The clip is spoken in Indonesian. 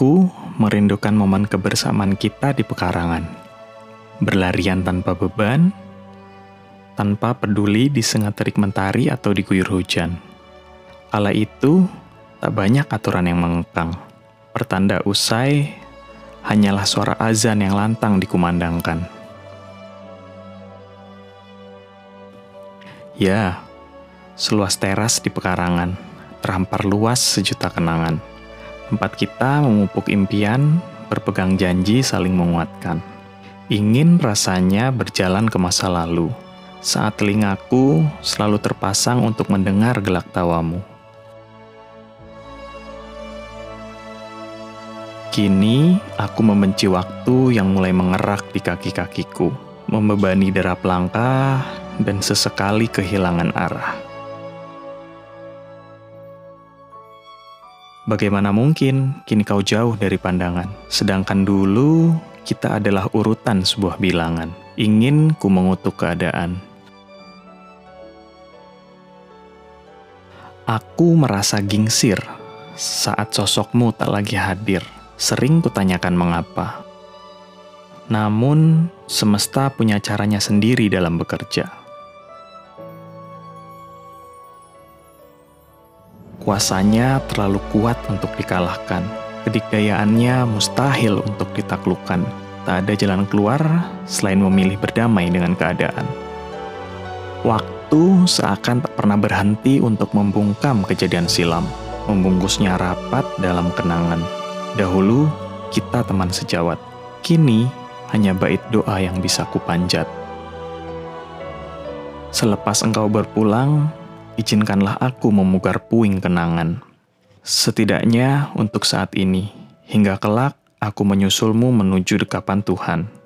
Aku merindukan momen kebersamaan kita di pekarangan. Berlarian tanpa beban, tanpa peduli disengat terik mentari atau diguyur hujan. Kala itu, tak banyak aturan yang mengekang. Pertanda usai, hanyalah suara azan yang lantang dikumandangkan. Ya, seluas teras di pekarangan, terhampar luas sejuta kenangan Tempat kita memupuk impian, berpegang janji saling menguatkan. Ingin rasanya berjalan ke masa lalu, saat telingaku selalu terpasang untuk mendengar gelak tawamu. Kini aku membenci waktu yang mulai mengerak di kaki-kakiku, membebani derap langkah, dan sesekali kehilangan arah. Bagaimana mungkin kini kau jauh dari pandangan, sedangkan dulu kita adalah urutan sebuah bilangan. Ingin ku mengutuk keadaan. Aku merasa gingsir saat sosokmu tak lagi hadir. Sering kutanyakan mengapa. Namun, semesta punya caranya sendiri dalam bekerja. Kuasanya terlalu kuat untuk dikalahkan. Kedikdayaannya mustahil untuk ditaklukkan. Tak ada jalan keluar selain memilih berdamai dengan keadaan. Waktu seakan tak pernah berhenti untuk membungkam kejadian silam, membungkusnya rapat dalam kenangan. Dahulu, kita teman sejawat. Kini, hanya bait doa yang bisa kupanjat. Selepas engkau berpulang, izinkanlah aku memugar puing kenangan. Setidaknya untuk saat ini, hingga kelak aku menyusulmu menuju dekapan Tuhan.